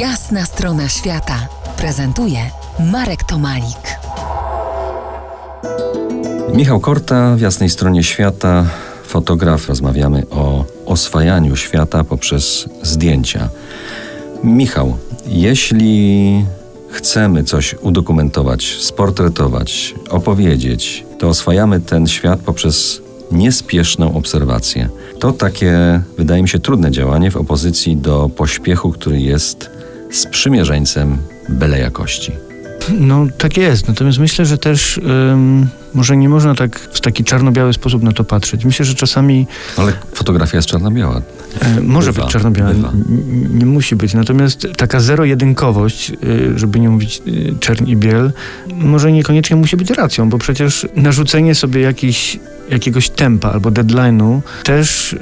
Jasna strona świata prezentuje Marek Tomalik. Michał Korta w jasnej stronie świata, fotograf. Rozmawiamy o oswajaniu świata poprzez zdjęcia. Michał, jeśli chcemy coś udokumentować, sportretować, opowiedzieć, to oswajamy ten świat poprzez niespieszną obserwację. To takie, wydaje mi się, trudne działanie w opozycji do pośpiechu, który jest sprzymierzeńcem byle jakości. No tak jest, natomiast myślę, że też może nie można tak w taki czarno-biały sposób na to patrzeć. Myślę, że czasami... Ale fotografia jest czarno-biała. E, może bywa, być czarno-biała, nie musi być. Natomiast taka zero-jedynkowość, y, żeby nie mówić y, czern i biel, może niekoniecznie musi być racją, bo przecież narzucenie sobie jakichś jakiegoś tempa albo deadline'u też y,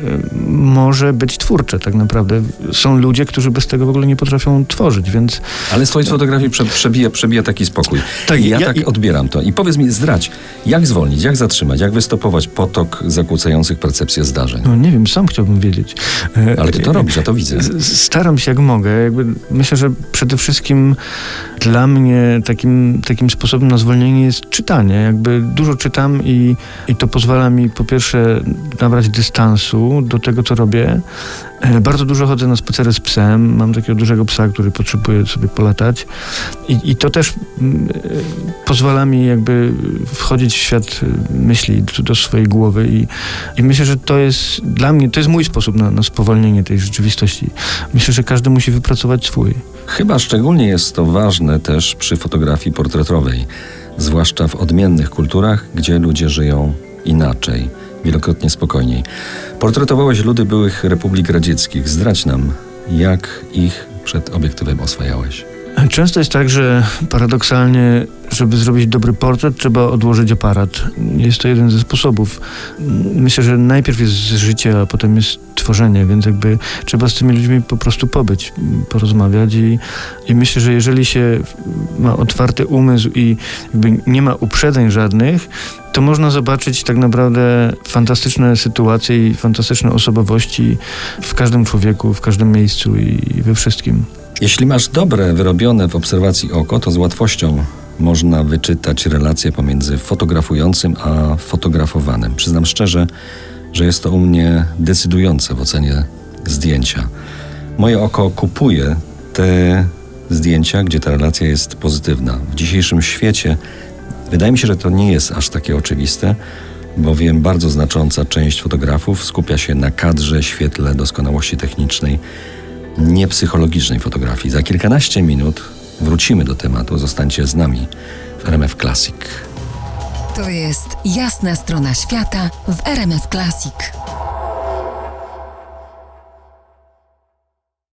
może być twórcze tak naprawdę. Są ludzie, którzy bez tego w ogóle nie potrafią tworzyć, więc... Ale z twojej fotografii prze, przebija, przebija taki spokój. Tak, I ja, ja tak i... odbieram to. I powiedz mi, zdrać, jak zwolnić, jak zatrzymać, jak wystopować potok zakłócających percepcję zdarzeń? No nie wiem, sam chciałbym wiedzieć. E, Ale ty to robisz, ja to widzę. Staram się jak mogę. Jakby myślę, że przede wszystkim dla mnie takim, takim sposobem na zwolnienie jest czytanie. Jakby dużo czytam i, i to pozwala mi po pierwsze nabrać dystansu do tego, co robię. E, bardzo dużo chodzę na spacery z psem. Mam takiego dużego psa, który potrzebuje sobie polatać. I, i to też mm, e, pozwala mi jakby wchodzić w świat myśli do, do swojej głowy. I, I, myślę, że to jest dla mnie, to jest mój sposób na, na spowolnienie tej rzeczywistości. Myślę, że każdy musi wypracować swój. Chyba szczególnie jest to ważne też przy fotografii portretowej, zwłaszcza w odmiennych kulturach, gdzie ludzie żyją inaczej, wielokrotnie spokojniej. Portretowałeś ludy byłych republik radzieckich. Zdradź nam, jak ich przed obiektywem oswajałeś. Często jest tak, że paradoksalnie, żeby zrobić dobry portret, trzeba odłożyć aparat. Jest to jeden ze sposobów. Myślę, że najpierw jest życie, a potem jest tworzenie, więc jakby trzeba z tymi ludźmi po prostu pobyć, porozmawiać i, i myślę, że jeżeli się ma otwarty umysł i nie ma uprzedzeń żadnych, to można zobaczyć tak naprawdę fantastyczne sytuacje i fantastyczne osobowości w każdym człowieku, w każdym miejscu i we wszystkim. Jeśli masz dobre, wyrobione w obserwacji oko, to z łatwością można wyczytać relację pomiędzy fotografującym a fotografowanym. Przyznam szczerze, że jest to u mnie decydujące w ocenie zdjęcia. Moje oko kupuje te zdjęcia, gdzie ta relacja jest pozytywna. W dzisiejszym świecie wydaje mi się, że to nie jest aż takie oczywiste, bowiem bardzo znacząca część fotografów skupia się na kadrze, świetle, doskonałości technicznej niepsychologicznej fotografii. Za kilkanaście minut wrócimy do tematu. Zostańcie z nami w RMF Classic. To jest jasna strona świata w RMF Classic.